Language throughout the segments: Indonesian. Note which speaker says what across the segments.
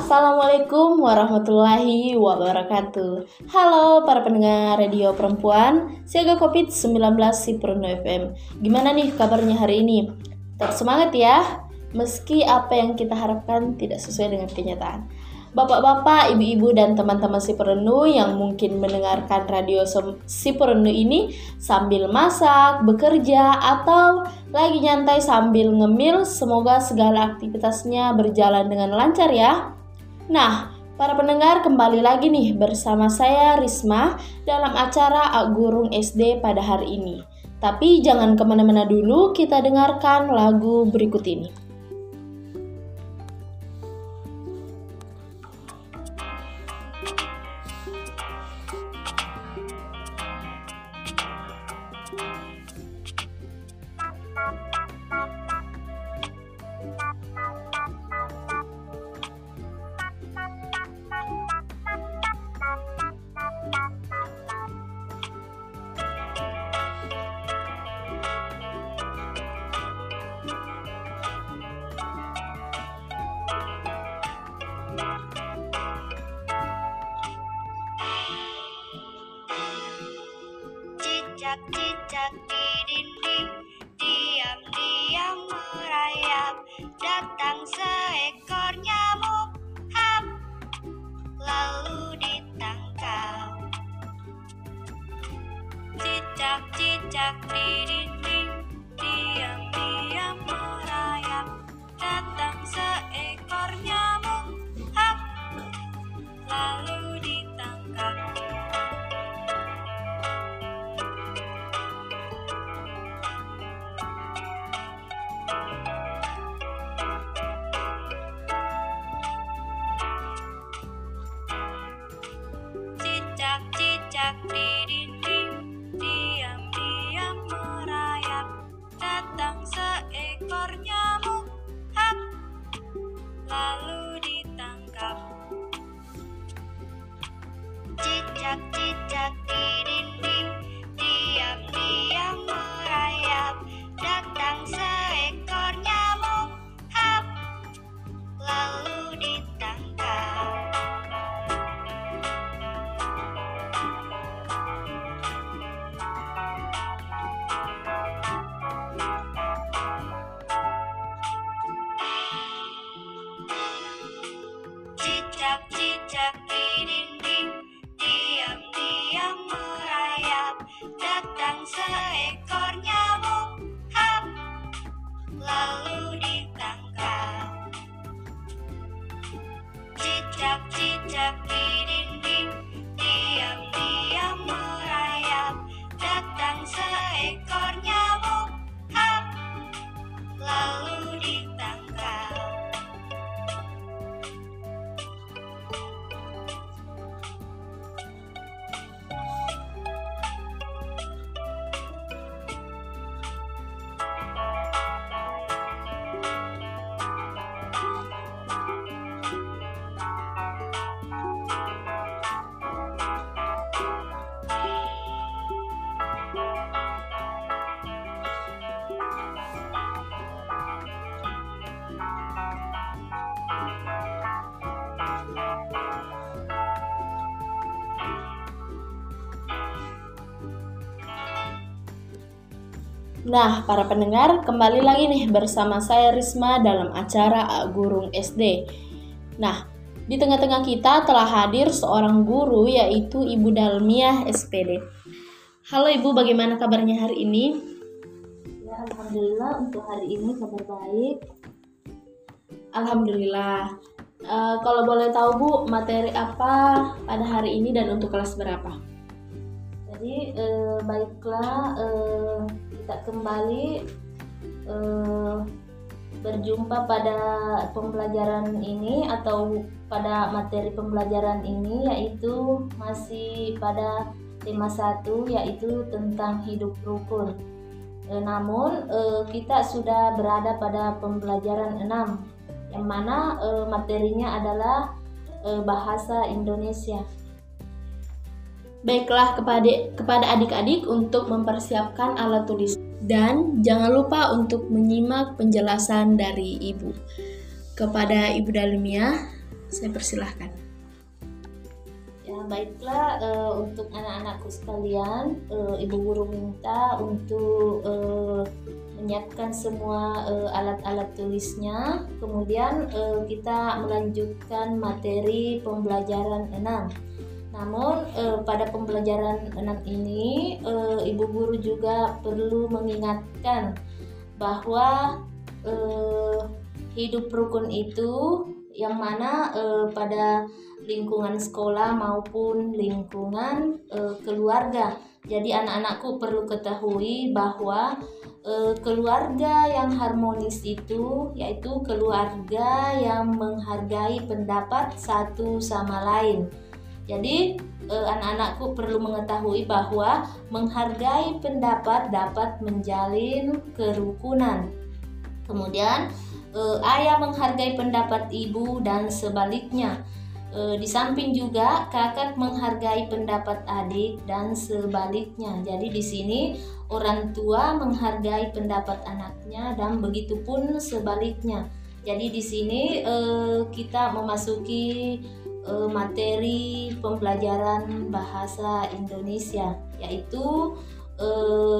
Speaker 1: Assalamualaikum warahmatullahi wabarakatuh Halo para pendengar radio perempuan Siaga COVID-19 Siprono FM Gimana nih kabarnya hari ini? Tetap semangat ya Meski apa yang kita harapkan tidak sesuai dengan kenyataan Bapak-bapak, ibu-ibu, dan teman-teman si perendu yang mungkin mendengarkan radio si perendu ini sambil masak, bekerja, atau lagi nyantai sambil ngemil, semoga segala aktivitasnya berjalan dengan lancar ya. Nah, para pendengar kembali lagi nih bersama saya Risma dalam acara Agurung SD pada hari ini. Tapi jangan ke mana-mana dulu, kita dengarkan lagu berikut ini. Nah, para pendengar, kembali lagi nih bersama saya Risma dalam acara Gurung SD. Nah, di tengah-tengah kita telah hadir seorang guru yaitu Ibu Dalmiah SPD. Halo Ibu, bagaimana kabarnya hari ini?
Speaker 2: Ya, Alhamdulillah untuk hari ini kabar baik.
Speaker 1: Alhamdulillah. Eh, kalau boleh tahu Bu, materi apa pada hari ini dan untuk kelas berapa?
Speaker 2: Jadi eh, baiklah eh, kita kembali eh, berjumpa pada pembelajaran ini atau pada materi pembelajaran ini yaitu masih pada tema 1 yaitu tentang hidup rukun. Eh, namun eh, kita sudah berada pada pembelajaran 6 yang mana eh, materinya adalah eh, bahasa Indonesia.
Speaker 1: Baiklah kepada kepada adik-adik untuk mempersiapkan alat tulis dan jangan lupa untuk menyimak penjelasan dari Ibu. Kepada Ibu Dalmia, saya persilahkan.
Speaker 2: Ya baiklah eh, untuk anak-anakku sekalian, eh, ibu guru minta untuk eh, menyiapkan semua alat-alat tulisnya. Kemudian eh, kita melanjutkan materi pembelajaran 6. Namun eh, pada pembelajaran 6 ini eh, ibu guru juga perlu mengingatkan bahwa eh, hidup rukun itu yang mana eh, pada lingkungan sekolah maupun lingkungan eh, keluarga. Jadi anak-anakku perlu ketahui bahwa eh, keluarga yang harmonis itu yaitu keluarga yang menghargai pendapat satu sama lain. Jadi eh, anak-anakku perlu mengetahui bahwa menghargai pendapat dapat menjalin kerukunan. Kemudian eh, ayah menghargai pendapat ibu dan sebaliknya. E, di samping juga kakak menghargai pendapat adik dan sebaliknya. Jadi di sini orang tua menghargai pendapat anaknya dan begitu pun sebaliknya. Jadi di sini kita memasuki e, materi pembelajaran bahasa Indonesia yaitu e,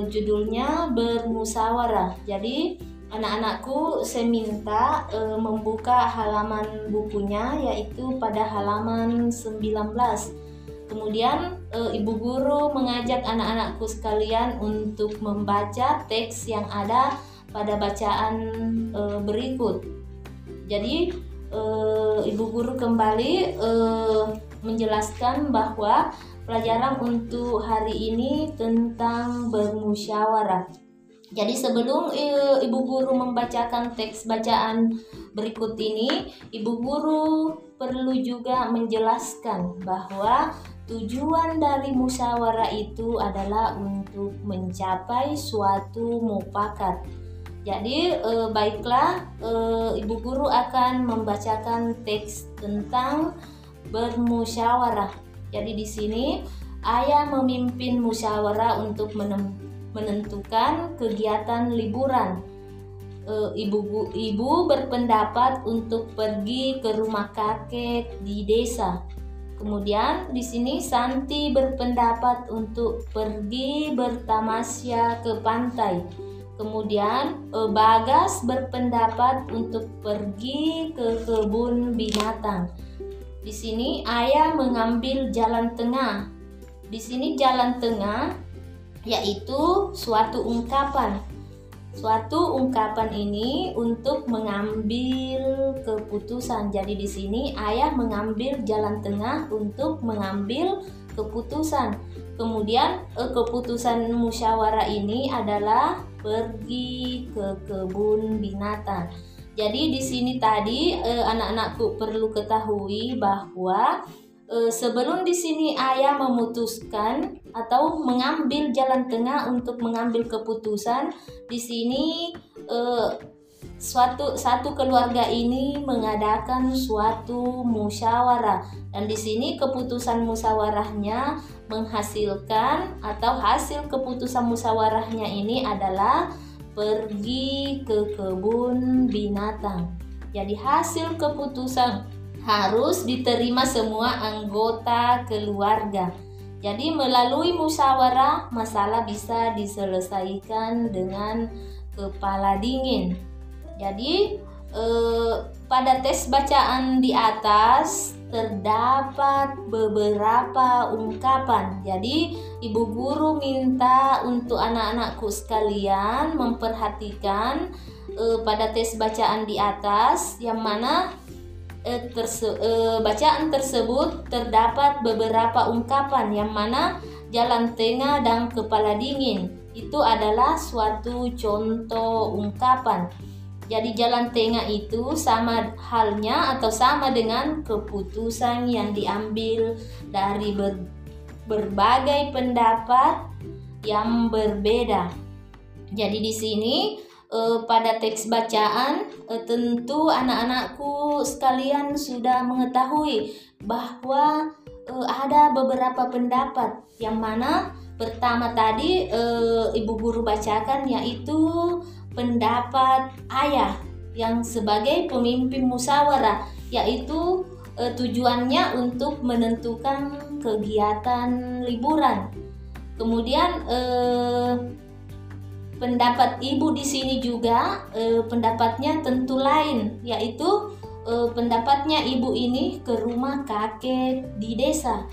Speaker 2: judulnya bermusyawarah. Jadi anak-anakku saya minta e, membuka halaman bukunya yaitu pada halaman 19 kemudian e, ibu guru mengajak anak-anakku sekalian untuk membaca teks yang ada pada bacaan e, berikut jadi e, ibu guru kembali e, menjelaskan bahwa pelajaran untuk hari ini tentang bermusyawarah jadi sebelum e, ibu guru membacakan teks bacaan berikut ini, ibu guru perlu juga menjelaskan bahwa tujuan dari musyawarah itu adalah untuk mencapai suatu mufakat. Jadi e, baiklah e, ibu guru akan membacakan teks tentang bermusyawarah. Jadi di sini ayah memimpin musyawarah untuk menentukan kegiatan liburan. E, ibu ibu berpendapat untuk pergi ke rumah kakek di desa. Kemudian di sini Santi berpendapat untuk pergi bertamasya ke pantai. Kemudian e, Bagas berpendapat untuk pergi ke kebun binatang. Di sini ayah mengambil jalan tengah. Di sini jalan tengah yaitu suatu ungkapan. Suatu ungkapan ini untuk mengambil keputusan. Jadi di sini ayah mengambil jalan tengah untuk mengambil keputusan. Kemudian eh, keputusan musyawarah ini adalah pergi ke kebun binatang. Jadi di sini tadi eh, anak-anakku perlu ketahui bahwa e, sebelum di sini ayah memutuskan atau mengambil jalan tengah untuk mengambil keputusan di sini e, suatu satu keluarga ini mengadakan suatu musyawarah dan di sini keputusan musyawarahnya menghasilkan atau hasil keputusan musyawarahnya ini adalah pergi ke kebun binatang. Jadi hasil keputusan harus diterima semua anggota keluarga. Jadi melalui musyawarah masalah bisa diselesaikan dengan kepala dingin. Jadi eh, pada tes bacaan di atas terdapat beberapa ungkapan. Jadi ibu guru minta untuk anak-anakku sekalian memperhatikan eh, pada tes bacaan di atas yang mana eh, terse eh, bacaan tersebut terdapat beberapa ungkapan yang mana jalan tengah dan kepala dingin itu adalah suatu contoh ungkapan. Jadi jalan tengah itu sama halnya atau sama dengan keputusan yang diambil dari ber, berbagai pendapat yang berbeda. Jadi di sini uh, pada teks bacaan uh, tentu anak-anakku sekalian sudah mengetahui bahwa uh, ada beberapa pendapat yang mana pertama tadi uh, ibu guru bacakan yaitu pendapat ayah yang sebagai pemimpin musyawarah yaitu e, tujuannya untuk menentukan kegiatan liburan. Kemudian e, pendapat ibu di sini juga e, pendapatnya tentu lain, yaitu e, pendapatnya ibu ini ke rumah kakek di desa.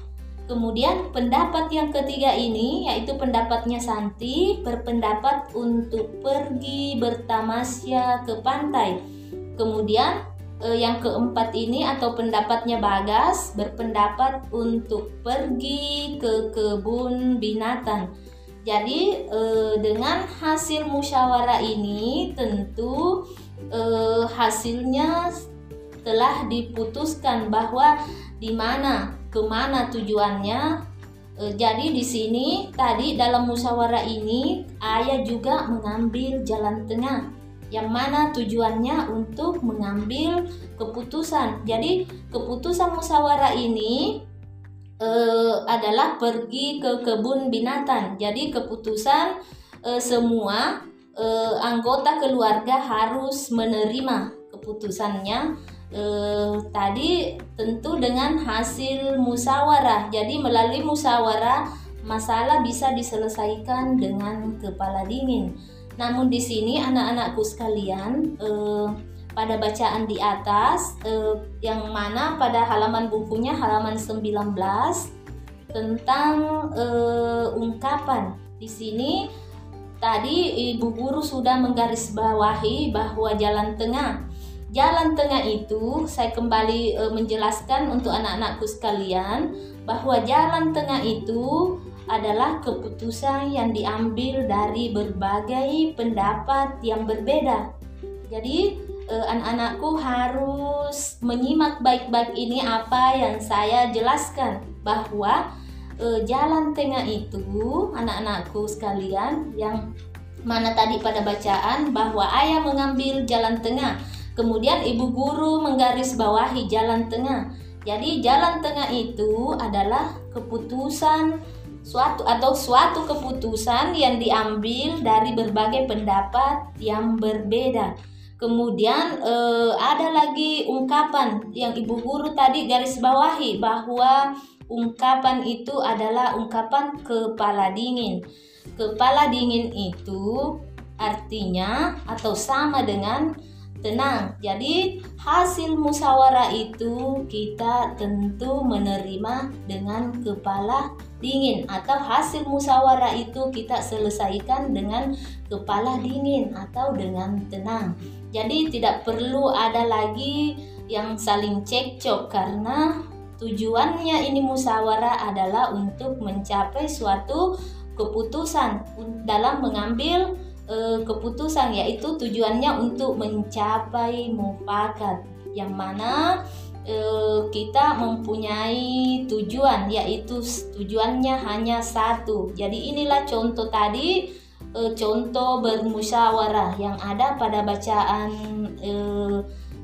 Speaker 2: Kemudian pendapat yang ketiga ini yaitu pendapatnya Santi berpendapat untuk pergi bertamasya ke pantai. Kemudian eh, yang keempat ini atau pendapatnya Bagas berpendapat untuk pergi ke kebun binatang. Jadi eh, dengan hasil musyawarah ini tentu eh, hasilnya telah diputuskan bahwa di mana ke mana tujuannya. E, jadi di sini tadi dalam musyawarah ini ayah juga mengambil jalan tengah yang mana tujuannya untuk mengambil keputusan. Jadi keputusan musyawarah ini e, adalah pergi ke kebun binatang. Jadi keputusan e, semua e, anggota keluarga harus menerima keputusannya eh, tadi tentu dengan hasil musyawarah. Jadi melalui musyawarah masalah bisa diselesaikan dengan kepala dingin. Namun di sini anak-anakku sekalian eh, pada bacaan di atas eh, yang mana pada halaman bukunya halaman 19 tentang eh, ungkapan di sini tadi ibu guru sudah menggarisbawahi bahwa jalan tengah Jalan tengah itu saya kembali e, menjelaskan untuk anak-anakku sekalian bahwa jalan tengah itu adalah keputusan yang diambil dari berbagai pendapat yang berbeda. Jadi e, anak-anakku harus menyimak baik-baik ini apa yang saya jelaskan bahwa e, jalan tengah itu anak-anakku sekalian yang mana tadi pada bacaan bahwa ayah mengambil jalan tengah Kemudian ibu guru menggarisbawahi jalan tengah. Jadi jalan tengah itu adalah keputusan suatu atau suatu keputusan yang diambil dari berbagai pendapat yang berbeda. Kemudian eh, ada lagi ungkapan yang ibu guru tadi garis bawahi bahwa ungkapan itu adalah ungkapan kepala dingin. Kepala dingin itu artinya atau sama dengan tenang. Jadi hasil musyawarah itu kita tentu menerima dengan kepala dingin atau hasil musyawarah itu kita selesaikan dengan kepala dingin atau dengan tenang. Jadi tidak perlu ada lagi yang saling cekcok karena tujuannya ini musyawarah adalah untuk mencapai suatu keputusan dalam mengambil eh, keputusan yaitu tujuannya untuk mencapai mufakat yang mana eh, kita mempunyai tujuan yaitu tujuannya hanya satu. Jadi inilah contoh tadi eh, contoh bermusyawarah yang ada pada bacaan eh,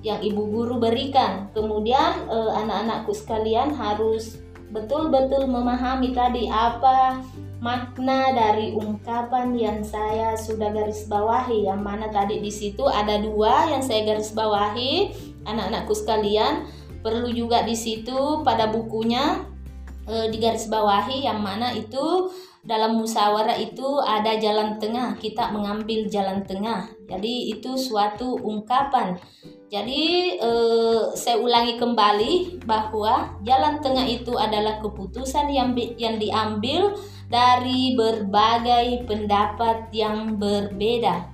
Speaker 2: yang ibu guru berikan. Kemudian anak-anakku sekalian harus betul-betul memahami tadi apa makna dari ungkapan yang saya sudah garis bawahi yang mana tadi di situ ada dua yang saya garis bawahi. Anak-anakku sekalian perlu juga di situ pada bukunya e, di garis bawahi yang mana itu dalam musyawarah itu ada jalan tengah kita mengambil jalan tengah. Jadi itu suatu ungkapan. Jadi eh, saya ulangi kembali bahwa jalan tengah itu adalah keputusan yang yang diambil dari berbagai pendapat yang berbeda.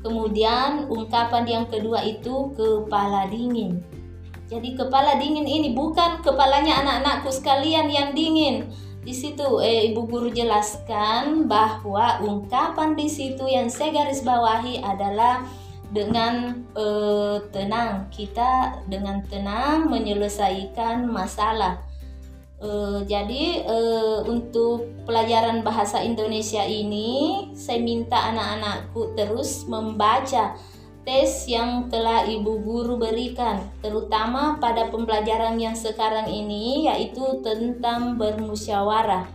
Speaker 2: Kemudian ungkapan yang kedua itu kepala dingin. Jadi kepala dingin ini bukan kepalanya anak-anakku sekalian yang dingin. Di situ eh, ibu guru jelaskan bahwa ungkapan di situ yang saya garis bawahi adalah dengan eh, tenang kita dengan tenang menyelesaikan masalah Uh, jadi uh, untuk pelajaran bahasa Indonesia ini saya minta anak-anakku terus membaca tes yang telah ibu guru berikan terutama pada pembelajaran yang sekarang ini yaitu tentang bermusyawarah.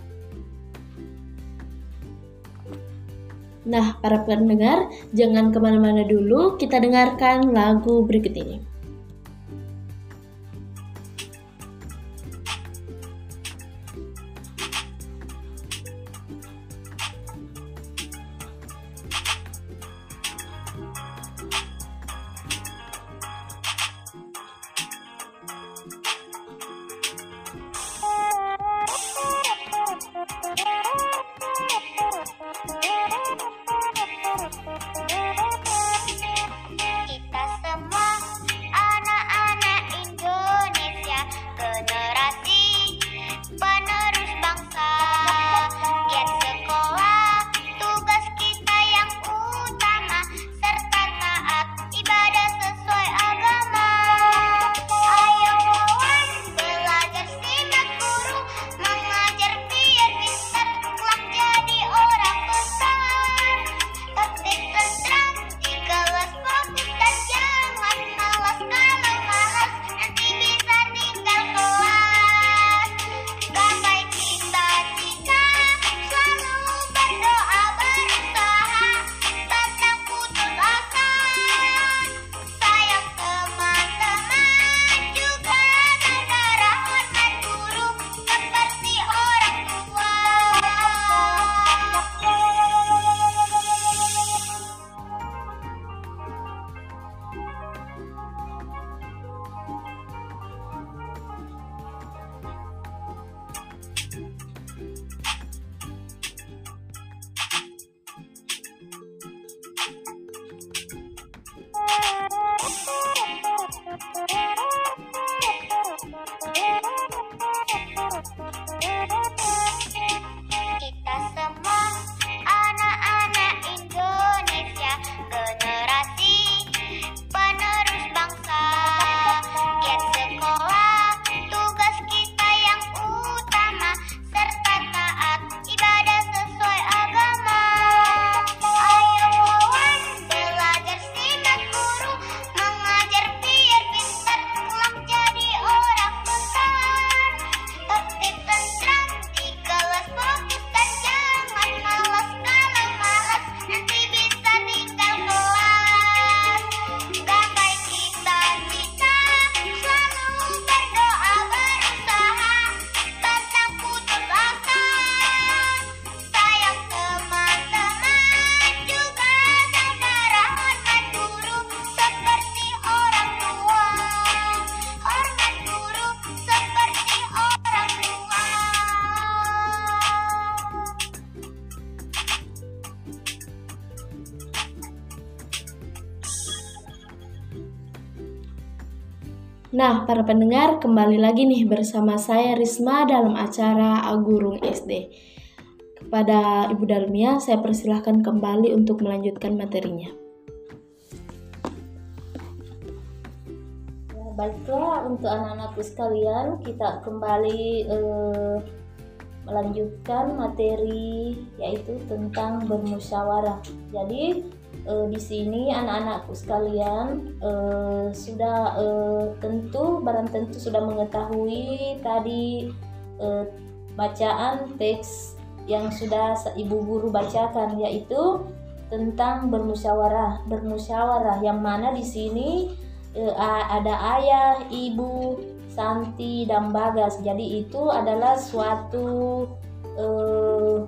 Speaker 1: Nah, para pendengar, jangan ke mana-mana dulu, kita dengarkan lagu berikut ini. Nah, para pendengar, kembali lagi nih bersama saya Risma dalam acara Agurung SD. Kepada Ibu Dalmia, saya persilahkan kembali untuk melanjutkan materinya.
Speaker 2: Ya, baiklah, untuk anak-anakku sekalian, kita kembali eh, melanjutkan materi yaitu tentang bermusyawarah. Jadi, uh, di sini anak-anakku sekalian uh, sudah uh, tentu barang tentu sudah mengetahui tadi uh, bacaan teks yang sudah ibu guru bacakan yaitu tentang bermusyawarah. Bermusyawarah yang mana di sini uh, ada ayah ibu Santi dan Bagas. Jadi itu adalah suatu uh,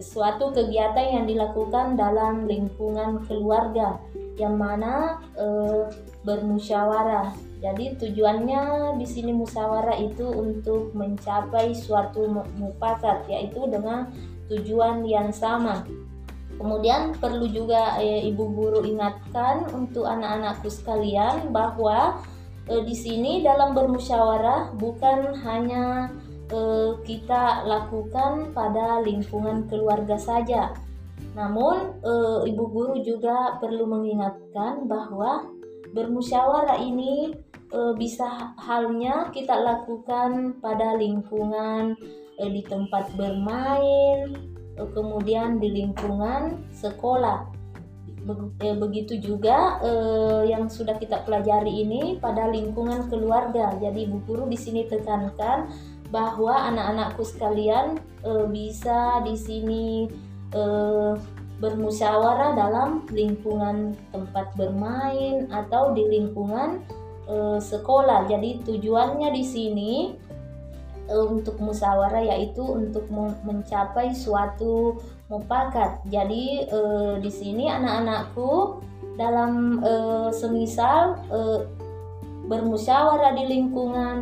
Speaker 2: suatu kegiatan yang dilakukan dalam lingkungan keluarga yang mana uh, bermusyawarah. Jadi tujuannya di sini musyawarah itu untuk mencapai suatu mufakat yaitu dengan tujuan yang sama. Kemudian perlu juga eh, ibu guru ingatkan untuk anak-anakku sekalian bahwa eh, di sini dalam bermusyawarah bukan hanya eh, kita lakukan pada lingkungan keluarga saja. Namun, eh, ibu guru juga perlu mengingatkan bahwa bermusyawarah ini eh, bisa halnya kita lakukan pada lingkungan eh, di tempat bermain, eh, kemudian di lingkungan sekolah. Eh, begitu juga eh, yang sudah kita pelajari ini pada lingkungan keluarga. Jadi ibu guru di sini tekankan bahwa anak-anakku sekalian e, bisa di sini e, bermusyawarah dalam lingkungan tempat bermain atau di lingkungan e, sekolah. Jadi tujuannya di sini e, untuk musyawarah yaitu untuk mencapai suatu mufakat. Jadi e, di sini anak-anakku dalam e, semisal e, bermusyawarah di lingkungan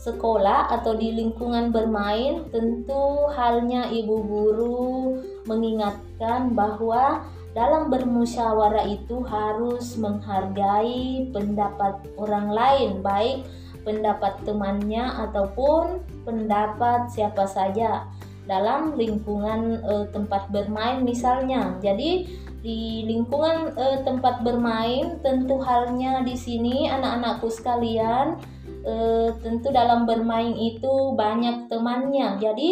Speaker 2: sekolah atau di lingkungan bermain, tentu halnya ibu guru mengingatkan bahwa dalam bermusyawarah itu harus menghargai pendapat orang lain, baik pendapat temannya ataupun pendapat siapa saja dalam lingkungan e, tempat bermain misalnya. Jadi di lingkungan e, tempat bermain tentu halnya di sini anak-anakku sekalian e, tentu dalam bermain itu banyak temannya. Jadi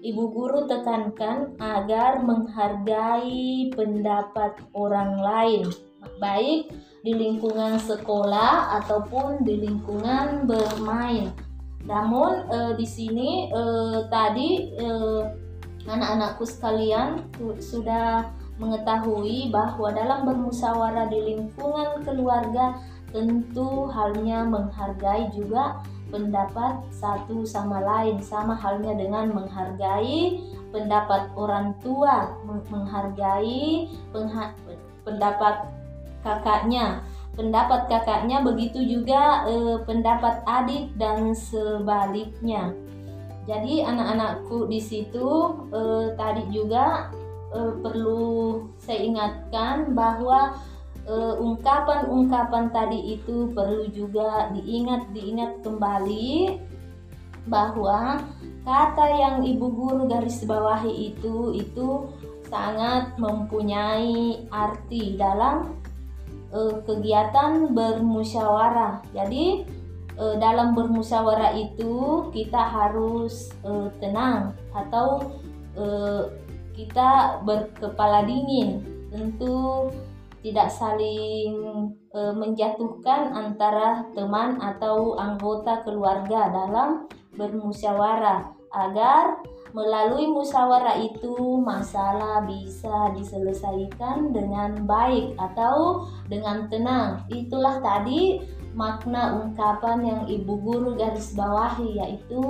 Speaker 2: ibu guru tekankan agar menghargai pendapat orang lain, baik di lingkungan sekolah ataupun di lingkungan bermain. Namun e, di sini e, tadi e, anak-anakku sekalian sudah mengetahui bahwa dalam bermusyawarah di lingkungan keluarga tentu halnya menghargai juga pendapat satu sama lain. Sama halnya dengan menghargai pendapat orang tua menghargai pendapat kakaknya. Pendapat kakaknya begitu juga eh, pendapat adik dan sebaliknya. Jadi anak-anakku di situ eh, tadi juga eh, perlu saya ingatkan bahwa ungkapan-ungkapan tadi itu perlu juga diingat diingat kembali bahwa kata yang ibu guru garis bawahi itu itu sangat mempunyai arti dalam uh, kegiatan bermusyawarah. Jadi uh, dalam bermusyawarah itu kita harus uh, tenang atau kita berkepala dingin. Tentu tidak saling e, menjatuhkan antara teman atau anggota keluarga dalam bermusyawarah agar melalui musyawarah itu masalah bisa diselesaikan dengan baik atau dengan tenang. Itulah tadi makna ungkapan yang ibu guru garis bawahi yaitu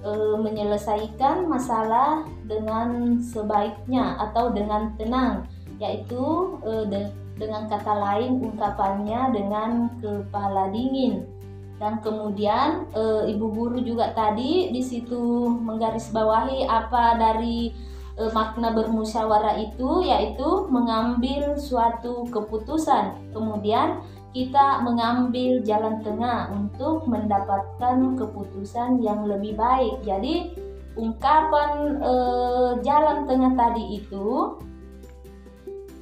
Speaker 2: e, menyelesaikan masalah dengan sebaiknya atau dengan tenang yaitu e, de, dengan kata lain ungkapannya dengan kepala dingin dan kemudian e, ibu guru juga tadi di situ menggarisbawahi apa dari e, makna bermusyawarah itu yaitu mengambil suatu keputusan kemudian kita mengambil jalan tengah untuk mendapatkan keputusan yang lebih baik. Jadi ungkapan eh, jalan tengah tadi itu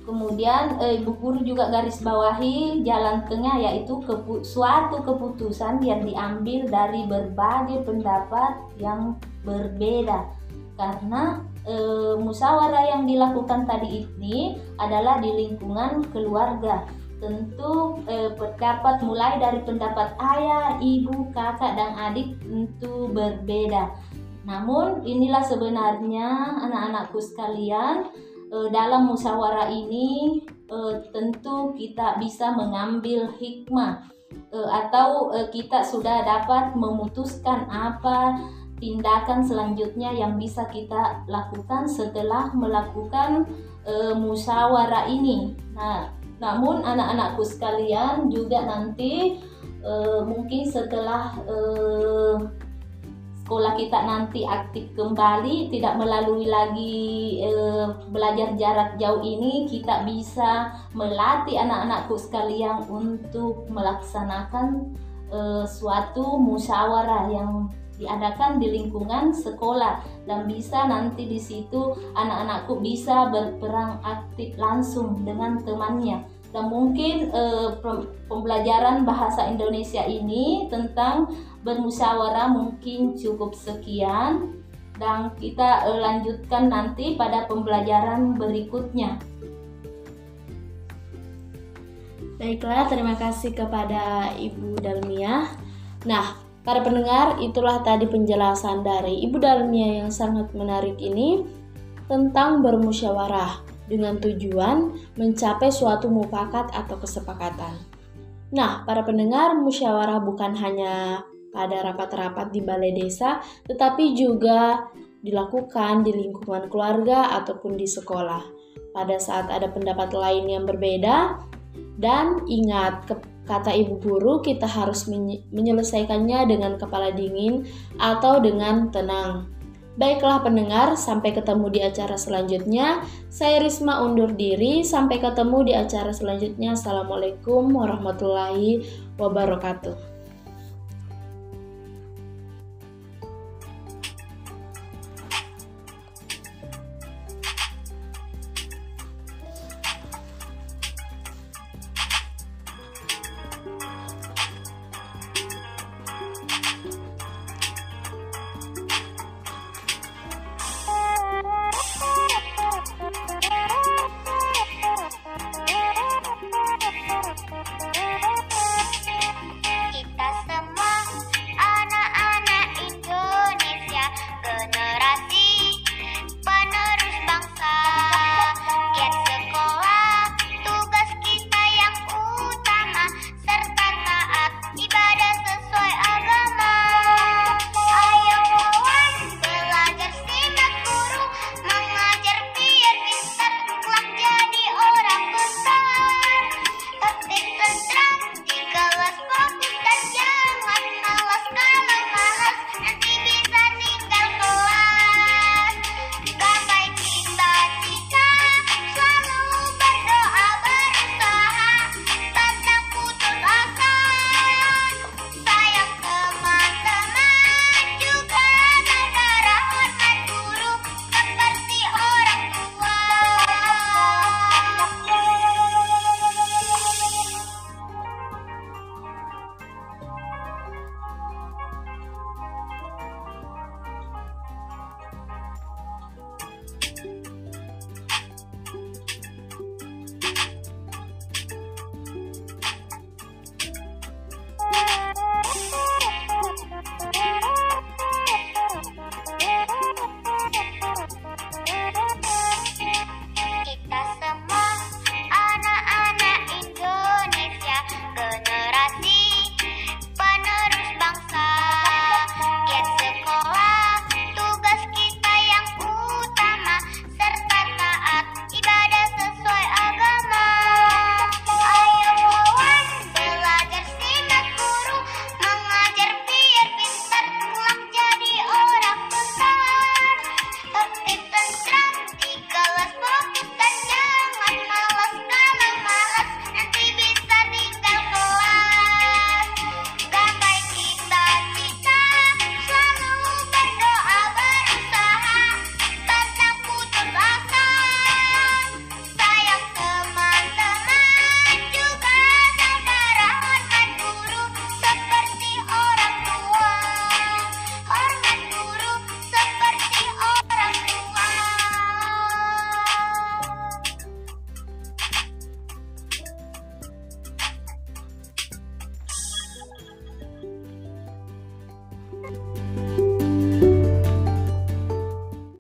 Speaker 2: kemudian eh, ibu guru juga garis bawahi jalan tengah yaitu kepu suatu keputusan yang diambil dari berbagai pendapat yang berbeda karena e, musyawarah yang dilakukan tadi ini adalah di lingkungan keluarga tentu eh, pendapat mulai dari pendapat ayah, ibu, kakak, dan adik tentu berbeda. Namun inilah sebenarnya anak-anakku sekalian eh, dalam musyawarah ini eh, tentu kita bisa mengambil hikmah eh, atau eh, kita sudah dapat memutuskan apa tindakan selanjutnya yang bisa kita lakukan setelah melakukan musyawarah ini. Nah, namun anak-anakku sekalian juga nanti mungkin setelah sekolah kita nanti aktif kembali tidak melalui lagi e, belajar jarak jauh ini kita bisa melatih anak-anakku sekalian untuk melaksanakan e, suatu musyawarah yang diadakan di lingkungan sekolah. Dan bisa nanti di situ anak-anakku bisa berperang aktif langsung dengan temannya dan mungkin eh, pembelajaran bahasa Indonesia ini tentang bermusyawarah mungkin cukup sekian dan kita eh, lanjutkan nanti pada pembelajaran berikutnya.
Speaker 1: Baiklah, terima kasih kepada Ibu Dalmia. Nah, Para pendengar, itulah tadi penjelasan dari Ibu Dalmia yang sangat menarik ini tentang bermusyawarah dengan tujuan mencapai suatu mufakat atau kesepakatan. Nah, para pendengar, musyawarah bukan hanya pada rapat-rapat di balai desa, tetapi juga dilakukan di lingkungan keluarga ataupun di sekolah. Pada saat ada pendapat lain yang berbeda, dan ingat, kata ibu guru, kita harus menyelesaikannya dengan kepala dingin atau dengan tenang. Baiklah pendengar, sampai ketemu di acara selanjutnya. Saya Risma undur diri, sampai ketemu di acara selanjutnya. Assalamualaikum warahmatullahi wabarakatuh.